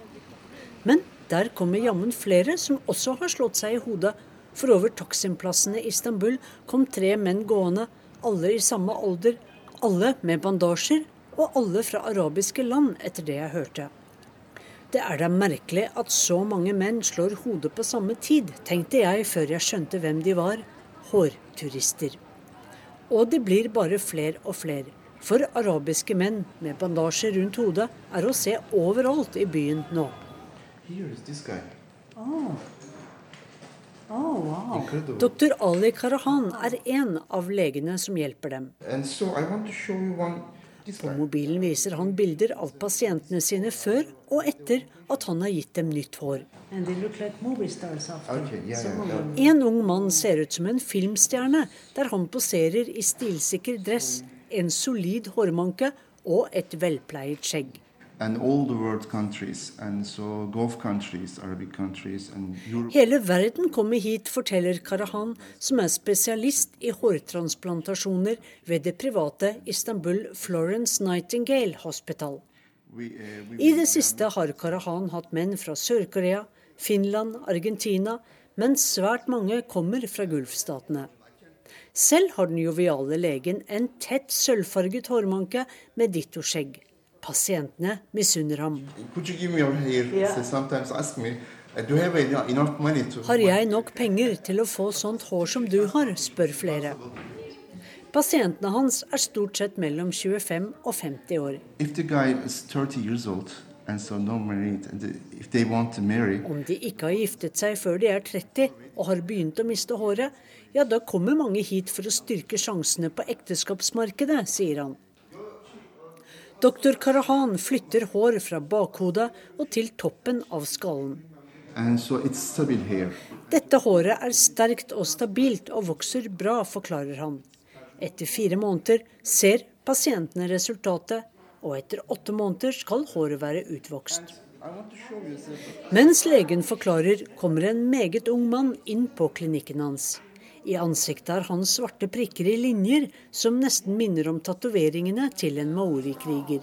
Men der kommer jammen flere som også har slått seg i hodet. For over Taksim-plassene i Istanbul kom tre menn gående, alle i samme alder, alle med bandasjer, og alle fra arabiske land, etter det jeg hørte. Det er da merkelig at så mange menn slår hodet på samme tid, tenkte jeg før jeg skjønte hvem de var hårturister. Og de blir bare flere og flere. For arabiske menn med bandasjer rundt hodet er å se overalt i byen nå. Dr. Ali Karahan er en av legene som hjelper dem. På mobilen viser han bilder av pasientene sine før og etter at han har gitt dem nytt hår. En ung mann ser ut som en filmstjerne, der han poserer i stilsikker dress, en solid hårmanke og et velpleiet skjegg. Hele verden kommer hit, forteller Karahan, som er spesialist i hårtransplantasjoner ved det private Istanbul Florence Nightingale Hospital. I det siste har Karahan hatt menn fra Sør-Korea, Finland, Argentina, men svært mange kommer fra Gulfstatene. Selv har den joviale legen en tett sølvfarget hårmanke med ditto-skjegg. Pasientene misunner ham. Har jeg nok penger til å få sånt hår som du har, spør flere. Pasientene hans er stort sett mellom 25 og 50 år. If the guy is 30 years old so married, and the, if they want to marry, Om de ikke har giftet seg før de er 30 og har begynt å miste håret, ja, da kommer mange hit for å styrke sjansene på ekteskapsmarkedet, sier han. Dr. Karahan flytter hår fra bakhodet og til toppen av skallen. so. Dette håret er sterkt og stabilt og vokser bra, forklarer han. Etter fire måneder ser pasientene resultatet, og etter åtte måneder skal håret være utvokst. Mens legen forklarer, kommer en meget ung mann inn på klinikken hans. I ansiktet har han svarte prikker i linjer som nesten minner om tatoveringene til en maorikriger.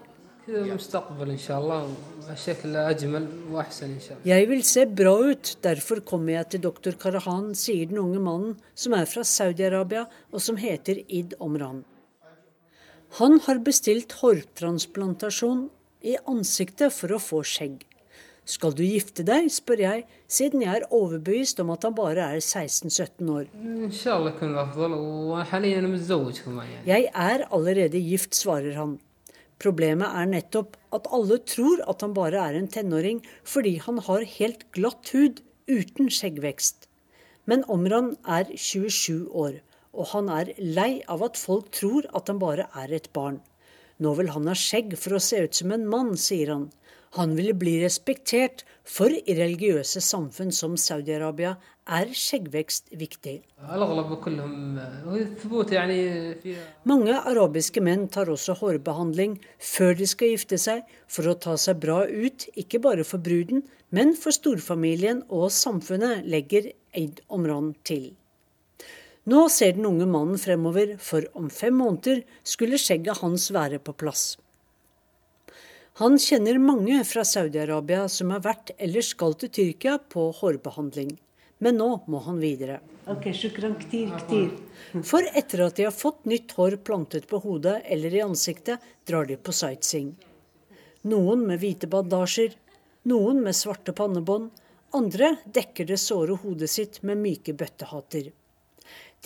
Jeg vil se bra ut, derfor kommer jeg til doktor Karahan, sier den unge mannen som er fra Saudi-Arabia og som heter Id Omran. Han har bestilt hårtransplantasjon i ansiktet for å få skjegg. Skal du gifte deg, spør jeg, siden jeg er overbevist om at han bare er 16-17 år. Jeg er allerede gift, svarer han. Problemet er nettopp at alle tror at han bare er en tenåring fordi han har helt glatt hud uten skjeggvekst. Men Omran er 27 år, og han er lei av at folk tror at han bare er et barn. Nå vil han ha skjegg for å se ut som en mann, sier han. Han ville bli respektert, for i religiøse samfunn som Saudi-Arabia er skjeggvekst viktig. Mange arabiske menn tar også hårbehandling før de skal gifte seg, for å ta seg bra ut, ikke bare for bruden, men for storfamilien og samfunnet, legger Eid Omran til. Nå ser den unge mannen fremover, for om fem måneder skulle skjegget hans være på plass. Han kjenner mange fra Saudi-Arabia som har vært eller skal til Tyrkia på hårbehandling. Men nå må han videre. For etter at de har fått nytt hår plantet på hodet eller i ansiktet, drar de på sightseeing. Noen med hvite bandasjer, noen med svarte pannebånd, andre dekker det såre hodet sitt med myke bøttehatter.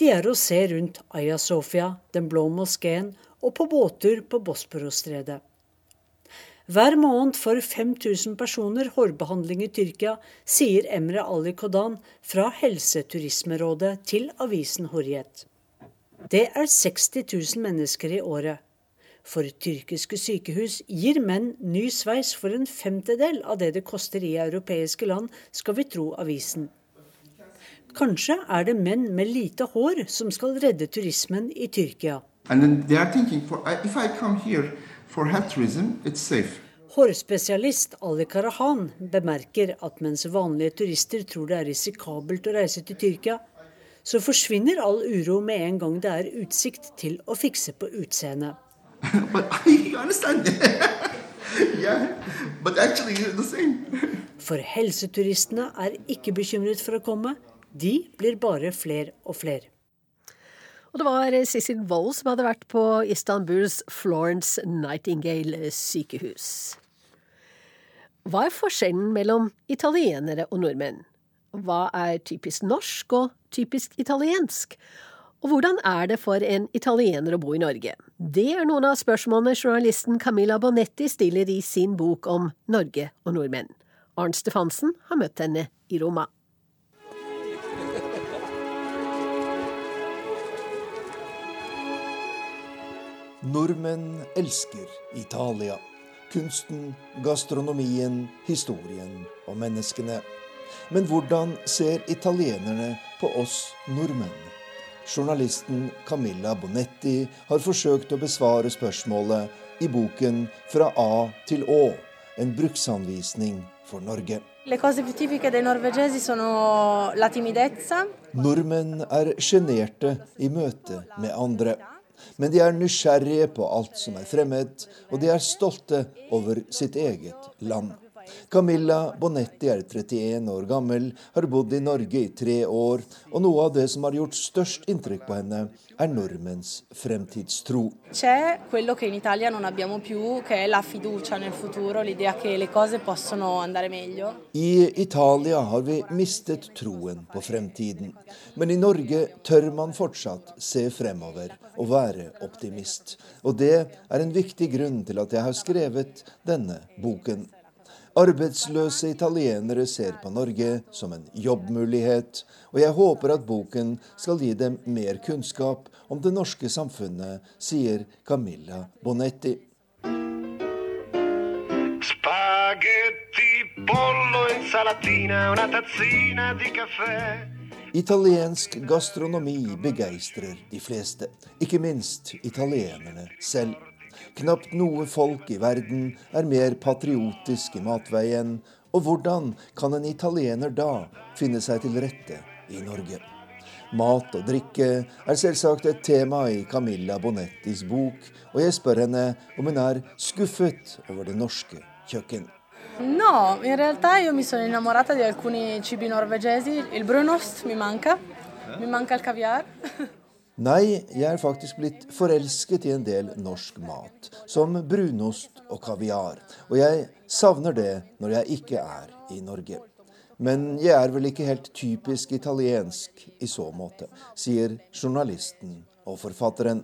De er å se rundt Aya Sofia, Den blå moskeen, og på båter på Bosporosstredet. Hver måned får 5000 personer hårbehandling i Tyrkia, sier Emre Ali Kodan fra Helseturismerådet til avisen Horiet. Det er 60 000 mennesker i året. For tyrkiske sykehus gir menn ny sveis for en femtedel av det det koster i europeiske land, skal vi tro avisen. Kanskje er det menn med lite hår som skal redde turismen i Tyrkia. And then they are thinking, for if for health it's safe. Hårspesialist Ali Karahan bemerker at mens vanlige turister tror det er risikabelt å reise til Tyrkia, så forsvinner all uro med en gang det er utsikt til å fikse på utseendet. For helseturistene er ikke bekymret for å komme, de blir bare fler og fler. Og det var Sissel Wold som hadde vært på Istanbuls Florence Nightingale sykehus. Hva er forskjellen mellom italienere og nordmenn? Hva er typisk norsk og typisk italiensk? Og hvordan er det for en italiener å bo i Norge? Det er noen av spørsmålene journalisten Camilla Bonetti stiller i sin bok om Norge og nordmenn. Arnt Stefansen har møtt henne i Roma. Nordmenn elsker Italia. Kunsten, gastronomien, historien og menneskene. Men hvordan ser italienerne på oss nordmenn? Journalisten Camilla Bonetti har forsøkt å besvare spørsmålet i boken 'Fra A til Å', en bruksanvisning for Norge. Nordmenn er sjenerte i møte med andre. Men de er nysgjerrige på alt som er fremmed, og de er stolte over sitt eget land. Camilla Bonetti er 31 år gammel, har bodd i Norge i tre år, og noe av det som har gjort størst inntrykk på henne, er nordmenns fremtidstro. I Italia har vi mistet troen på fremtiden, men i Norge tør man fortsatt se fremover og være optimist. Og det er en viktig grunn til at jeg har skrevet denne boken. Arbeidsløse italienere ser på Norge som en jobbmulighet, og jeg håper at boken skal gi dem mer kunnskap om det norske samfunnet, sier Camilla Bonetti. Spaghetti, pollo, insalatina, una tazzina di caffè. Italiensk gastronomi begeistrer de fleste, ikke minst italienerne selv. Knapt noe folk i verden er mer patriotisk i matveien, og hvordan kan en italiener da finne seg til rette i Norge? Mat og drikke er selvsagt et tema i Camilla Bonettis bok, og jeg spør henne om hun er skuffet over det norske kjøkken. No, in realtà io mi sono innamorata di alcuni cibi norvegesi, il brunost mi manca, mi manca il caviar. Nei, jeg er faktisk blitt forelsket i en del norsk mat, som brunost og kaviar. Og jeg savner det når jeg ikke er i Norge. Men jeg er vel ikke helt typisk italiensk i så måte, sier journalisten og forfatteren.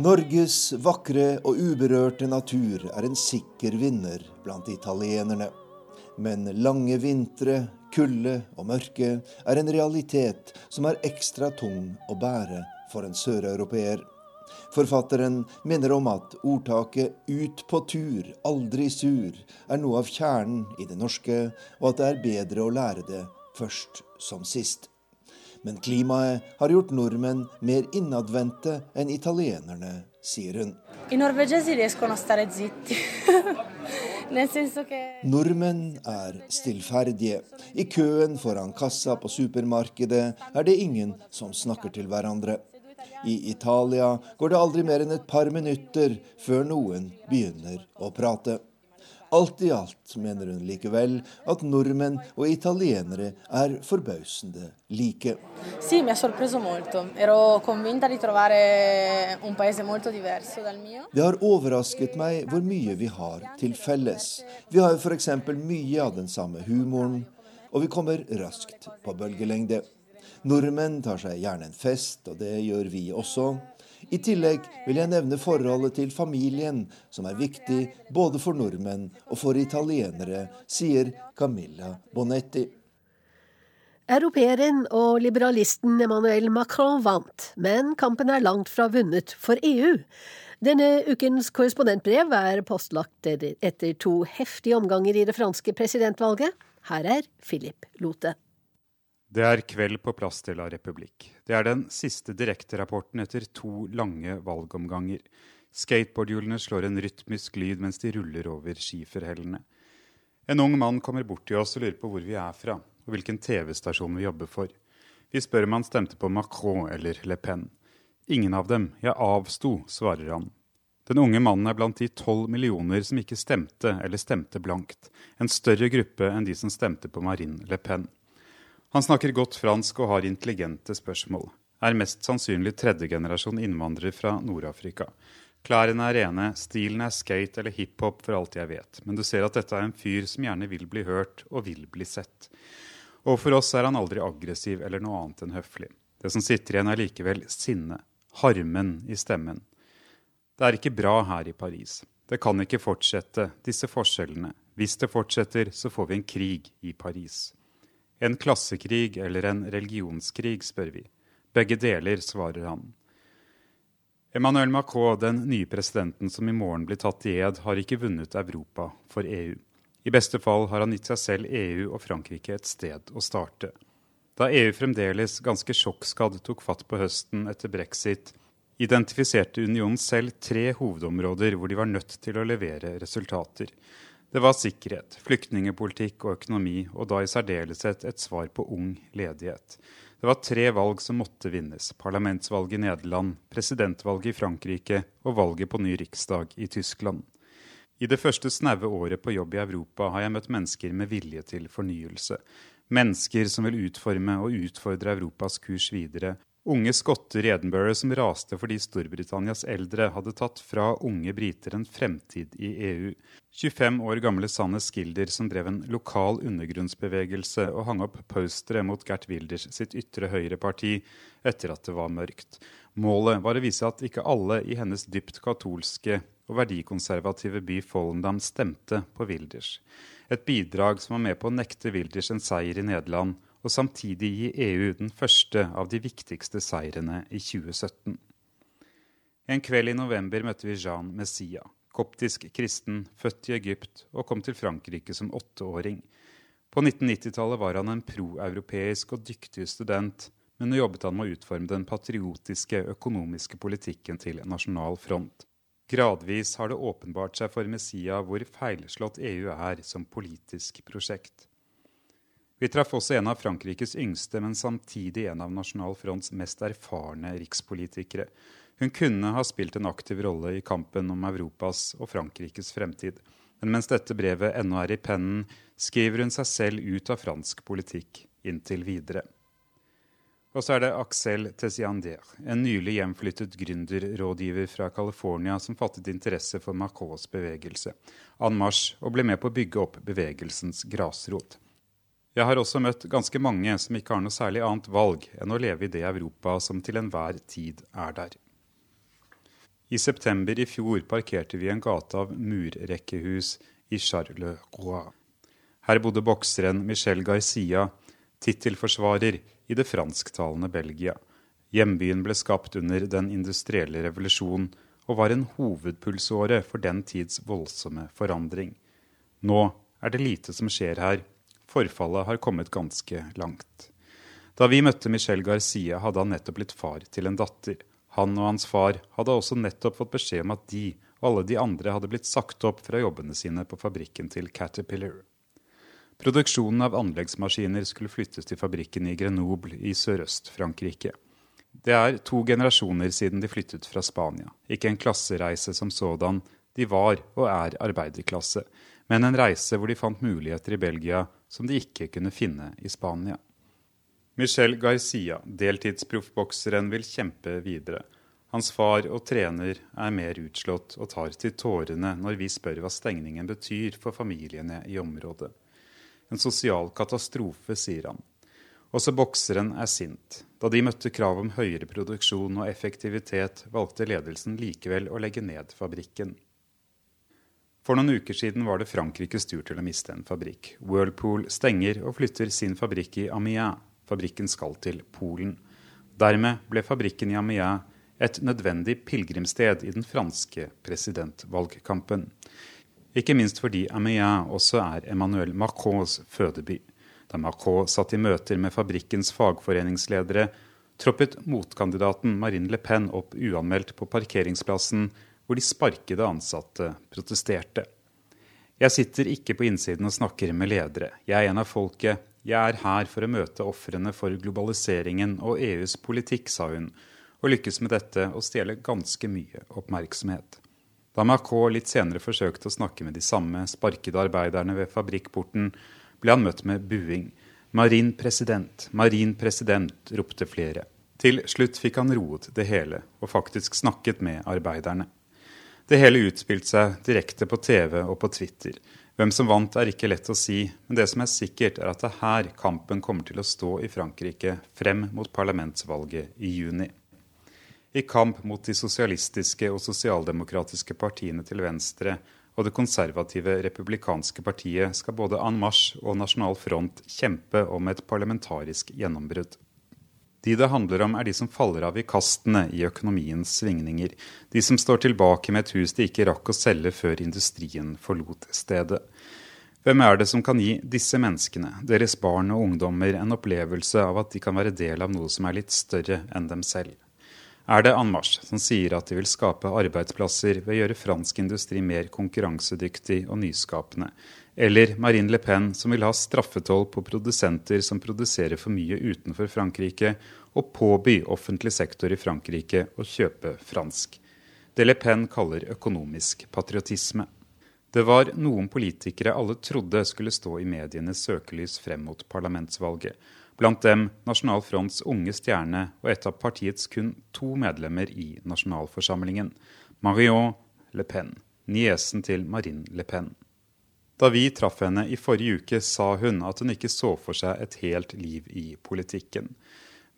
Norges vakre og uberørte natur er en sikker vinner blant italienerne. Men lange vintre, kulde og mørke er en realitet som er ekstra tung å bære for en søreuropeer. Forfatteren minner om at ordtaket 'ut på tur, aldri sur' er noe av kjernen i det norske, og at det er bedre å lære det først som sist. Men klimaet har gjort nordmenn mer innadvendte enn italienerne, sier hun. I norvegesi riescono a stare zitti. Nel senso che Nordmenn er stillferdige. I køen foran kassa på supermarkedet er det ingen som snakker til hverandre. I Italia går det aldri mer enn et par minutter før noen begynner å prate. Alt i alt mener hun likevel at nordmenn og italienere er forbausende like. Det har overrasket meg hvor mye vi har til felles. Vi har f.eks. mye av den samme humoren, og vi kommer raskt på bølgelengde. Nordmenn tar seg gjerne en fest, og det gjør vi også. I tillegg vil jeg nevne forholdet til familien, som er viktig både for nordmenn og for italienere, sier Camilla Bonetti. Europeeren og liberalisten Emmanuel Macron vant, men kampen er langt fra vunnet for EU. Denne ukens korrespondentbrev er postlagt etter to heftige omganger i det franske presidentvalget. Her er Philip Lote. Det er kveld på plass de La Republikk. Det er den siste direkterapporten etter to lange valgomganger. Skateboardhjulene slår en rytmisk lyd mens de ruller over skiferhellene. En ung mann kommer bort til oss og lurer på hvor vi er fra, og hvilken TV-stasjon vi jobber for. Vi spør om han stemte på Macron eller Le Pen. Ingen av dem. Jeg avsto, svarer han. Den unge mannen er blant de tolv millioner som ikke stemte eller stemte blankt. En større gruppe enn de som stemte på Marine Le Pen. Han snakker godt fransk og har intelligente spørsmål. Er mest sannsynlig tredjegenerasjon innvandrer fra Nord-Afrika. Klærne er rene, stilen er skate eller hiphop for alt jeg vet, men du ser at dette er en fyr som gjerne vil bli hørt og vil bli sett. Og for oss er han aldri aggressiv eller noe annet enn høflig. Det som sitter igjen, er likevel sinne, harmen i stemmen. Det er ikke bra her i Paris. Det kan ikke fortsette, disse forskjellene. Hvis det fortsetter, så får vi en krig i Paris. En klassekrig eller en religionskrig, spør vi. Begge deler, svarer han. Emmanuel Macron, den nye presidenten som i morgen blir tatt i ed, har ikke vunnet Europa for EU. I beste fall har han gitt seg selv EU og Frankrike et sted å starte. Da EU fremdeles ganske sjokkskadd tok fatt på høsten etter brexit, identifiserte unionen selv tre hovedområder hvor de var nødt til å levere resultater. Det var sikkerhet, flyktningepolitikk og økonomi, og da i særdeleshet et svar på ung ledighet. Det var tre valg som måtte vinnes. Parlamentsvalget i Nederland, presidentvalget i Frankrike og valget på ny riksdag i Tyskland. I det første snaue året på jobb i Europa har jeg møtt mennesker med vilje til fornyelse. Mennesker som vil utforme og utfordre Europas kurs videre. Unge skotter i Edinburgh som raste fordi Storbritannias eldre hadde tatt fra unge briter en fremtid i EU. 25 år gamle Sanne Skilder som drev en lokal undergrunnsbevegelse og hang opp postere mot Gert Wilders sitt ytre høyre-parti etter at det var mørkt. Målet var å vise at ikke alle i hennes dypt katolske og verdikonservative by Follendam stemte på Wilders. Et bidrag som var med på å nekte Wilders en seier i Nederland, og samtidig gi EU den første av de viktigste seirene i 2017. En kveld i november møtte vi Jean Messia, koptisk kristen, født i Egypt og kom til Frankrike som åtteåring. På 1990-tallet var han en proeuropeisk og dyktig student, men nå jobbet han med å utforme den patriotiske økonomiske politikken til Nasjonal Front. Gradvis har det åpenbart seg for Messia hvor feilslått EU er som politisk prosjekt. Vi traff også en av Frankrikes yngste, men samtidig en av Nasjonal Fronts mest erfarne rikspolitikere. Hun kunne ha spilt en aktiv rolle i kampen om Europas og Frankrikes fremtid. Men mens dette brevet ennå er i pennen, skriver hun seg selv ut av fransk politikk inntil videre. Og så er det Axel Tessiander, en nylig hjemflyttet gründerrådgiver fra California som fattet interesse for Macrons bevegelse, en marsj, og ble med på å bygge opp bevegelsens grasrot. Jeg har også møtt ganske mange som ikke har noe særlig annet valg enn å leve i det Europa som til enhver tid er der. I september i fjor parkerte vi en gate av murrekkehus i Charleroi. Her bodde bokseren Michel Garcia, tittelforsvarer i det fransktalende Belgia. Hjembyen ble skapt under den industrielle revolusjonen og var en hovedpulsåre for den tids voldsomme forandring. Nå er det lite som skjer her. Forfallet har kommet ganske langt. Da vi møtte Michel Garcia, hadde han nettopp blitt far til en datter. Han og hans far hadde også nettopp fått beskjed om at de og alle de andre hadde blitt sagt opp fra jobbene sine på fabrikken til Caterpillar. Produksjonen av anleggsmaskiner skulle flyttes til fabrikken i Grenoble i Sørøst-Frankrike. Det er to generasjoner siden de flyttet fra Spania. Ikke en klassereise som sådan, de var og er arbeiderklasse, men en reise hvor de fant muligheter i Belgia som de ikke kunne finne i Spania. Michel Garcia, deltidsproffbokseren, vil kjempe videre. Hans far og trener er mer utslått og tar til tårene når vi spør hva stengningen betyr for familiene i området. En sosial katastrofe, sier han. Også bokseren er sint. Da de møtte krav om høyere produksjon og effektivitet, valgte ledelsen likevel å legge ned fabrikken. For noen uker siden var det Frankrikes tur til å miste en fabrikk. Whirlpool stenger og flytter sin fabrikk i Amiens. Fabrikken skal til Polen. Dermed ble fabrikken i Amiens et nødvendig pilegrimssted i den franske presidentvalgkampen. Ikke minst fordi Amiens også er Emmanuel Macrons fødeby. Da Macron satt i møter med fabrikkens fagforeningsledere, troppet motkandidaten Marine Le Pen opp uanmeldt på parkeringsplassen, hvor de sparkede ansatte protesterte. Jeg sitter ikke på innsiden og snakker med ledere. Jeg er en av folket. Jeg er her for å møte ofrene for globaliseringen og EUs politikk, sa hun, og lykkes med dette og stjele ganske mye oppmerksomhet. Da Macron litt senere forsøkte å snakke med de samme sparkede arbeiderne ved fabrikkporten, ble han møtt med buing. Marin president, marin president, ropte flere. Til slutt fikk han roet det hele, og faktisk snakket med arbeiderne. Det hele utspilte seg direkte på TV og på Twitter. Hvem som vant er ikke lett å si, men det som er sikkert er at det er her kampen kommer til å stå i Frankrike frem mot parlamentsvalget i juni. I kamp mot de sosialistiske og sosialdemokratiske partiene til venstre og det konservative republikanske partiet skal både En Marche og Nasjonal Front kjempe om et parlamentarisk gjennombrudd. De det handler om, er de som faller av i kastene i økonomiens svingninger. De som står tilbake med et hus de ikke rakk å selge før industrien forlot stedet. Hvem er det som kan gi disse menneskene, deres barn og ungdommer, en opplevelse av at de kan være del av noe som er litt større enn dem selv? er det Anmarsch som sier at de vil skape arbeidsplasser ved å gjøre fransk industri mer konkurransedyktig og nyskapende. Eller Marine Le Pen som vil ha straffetoll på produsenter som produserer for mye utenfor Frankrike, og påby offentlig sektor i Frankrike å kjøpe fransk. Det Le Pen kaller økonomisk patriotisme. Det var noen politikere alle trodde skulle stå i medienes søkelys frem mot parlamentsvalget. Blant dem Nasjonal Fronts unge stjerne og et av partiets kun to medlemmer i nasjonalforsamlingen, Marion Le Pen, niesen til Marine Le Pen. Da vi traff henne i forrige uke, sa hun at hun ikke så for seg et helt liv i politikken.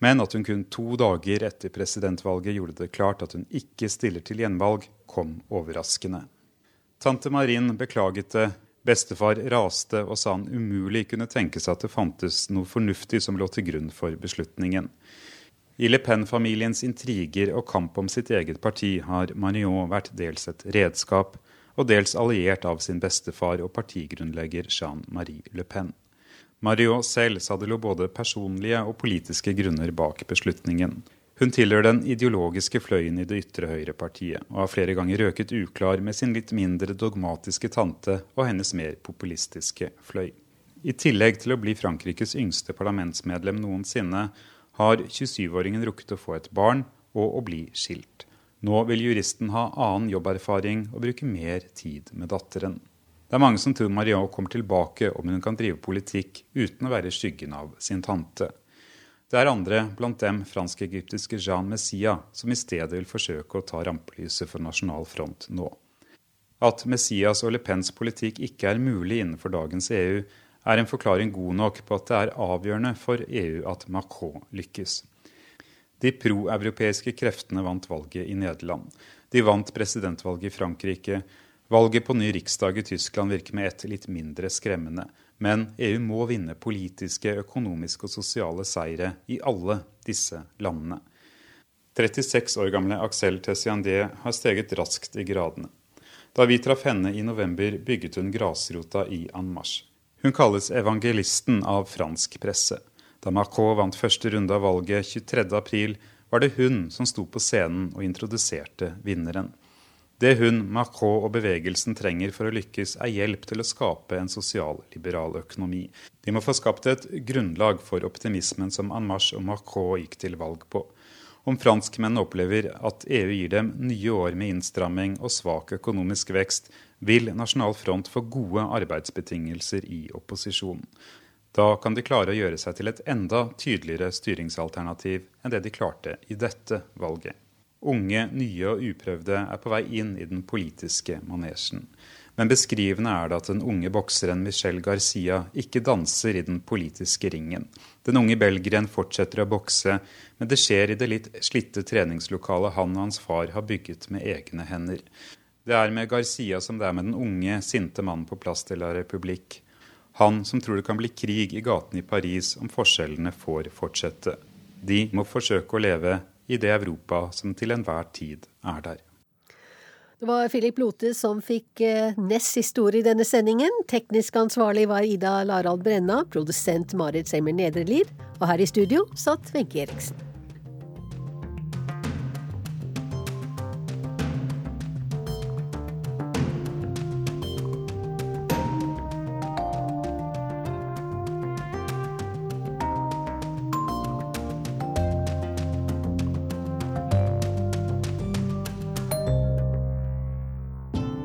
Men at hun kun to dager etter presidentvalget gjorde det klart at hun ikke stiller til gjenvalg, kom overraskende. Tante Marin beklaget det, Bestefar raste og sa han umulig kunne tenke seg at det fantes noe fornuftig som lå til grunn for beslutningen. I Le Pen-familiens intriger og kamp om sitt eget parti har Marion vært dels et redskap og dels alliert av sin bestefar og partigrunnlegger Jean-Marie Le Pen. Marion selv sa det både personlige og politiske grunner bak beslutningen. Hun tilhører den ideologiske fløyen i det ytre høyrepartiet, og har flere ganger røket uklar med sin litt mindre dogmatiske tante og hennes mer populistiske fløy. I tillegg til å bli Frankrikes yngste parlamentsmedlem noensinne, har 27-åringen rukket å få et barn og å bli skilt. Nå vil juristen ha annen jobberfaring og bruke mer tid med datteren. Det er mange som tror Marion kommer tilbake om hun kan drive politikk uten å være skyggen av sin tante. Det er andre, blant dem fransk-egyptiske Jean Messia, som i stedet vil forsøke å ta rampelyset for nasjonal front nå. At Messias og Le Pens politikk ikke er mulig innenfor dagens EU, er en forklaring god nok på at det er avgjørende for EU at Macron lykkes. De proeuropeiske kreftene vant valget i Nederland. De vant presidentvalget i Frankrike. Valget på ny riksdag i Tyskland virker med ett litt mindre skremmende. Men EU må vinne politiske, økonomiske og sosiale seire i alle disse landene. 36 år gamle Axel Tessiandé har steget raskt i gradene. Da vi traff henne i november, bygget hun grasrota i En Hun kalles evangelisten av fransk presse. Da Macron vant første runde av valget 23.4, var det hun som sto på scenen og introduserte vinneren. Det hun, Macron og bevegelsen trenger for å lykkes, er hjelp til å skape en sosialliberal økonomi. De må få skapt et grunnlag for optimismen som En Marche og Macron gikk til valg på. Om franskmennene opplever at EU gir dem nye år med innstramming og svak økonomisk vekst, vil Nasjonal Front få gode arbeidsbetingelser i opposisjon. Da kan de klare å gjøre seg til et enda tydeligere styringsalternativ enn det de klarte i dette valget. Unge, nye og uprøvde er på vei inn i den politiske manesjen. Men beskrivende er det at den unge bokseren Michel Garcia ikke danser i den politiske ringen. Den unge belgieren fortsetter å bokse, men det skjer i det litt slitte treningslokalet han og hans far har bygget med egne hender. Det er med Garcia som det er med den unge, sinte mannen på Plass de la Republique. Han som tror det kan bli krig i gatene i Paris om forskjellene får fortsette. De må forsøke å leve i det Europa som til enhver tid er der. Det var Philip Lote som fikk eh, nest siste ord i denne sendingen. Teknisk ansvarlig var Ida Larald Brenna, produsent Marit Semmer Nedrelid, og her i studio satt Wenche Eriksen.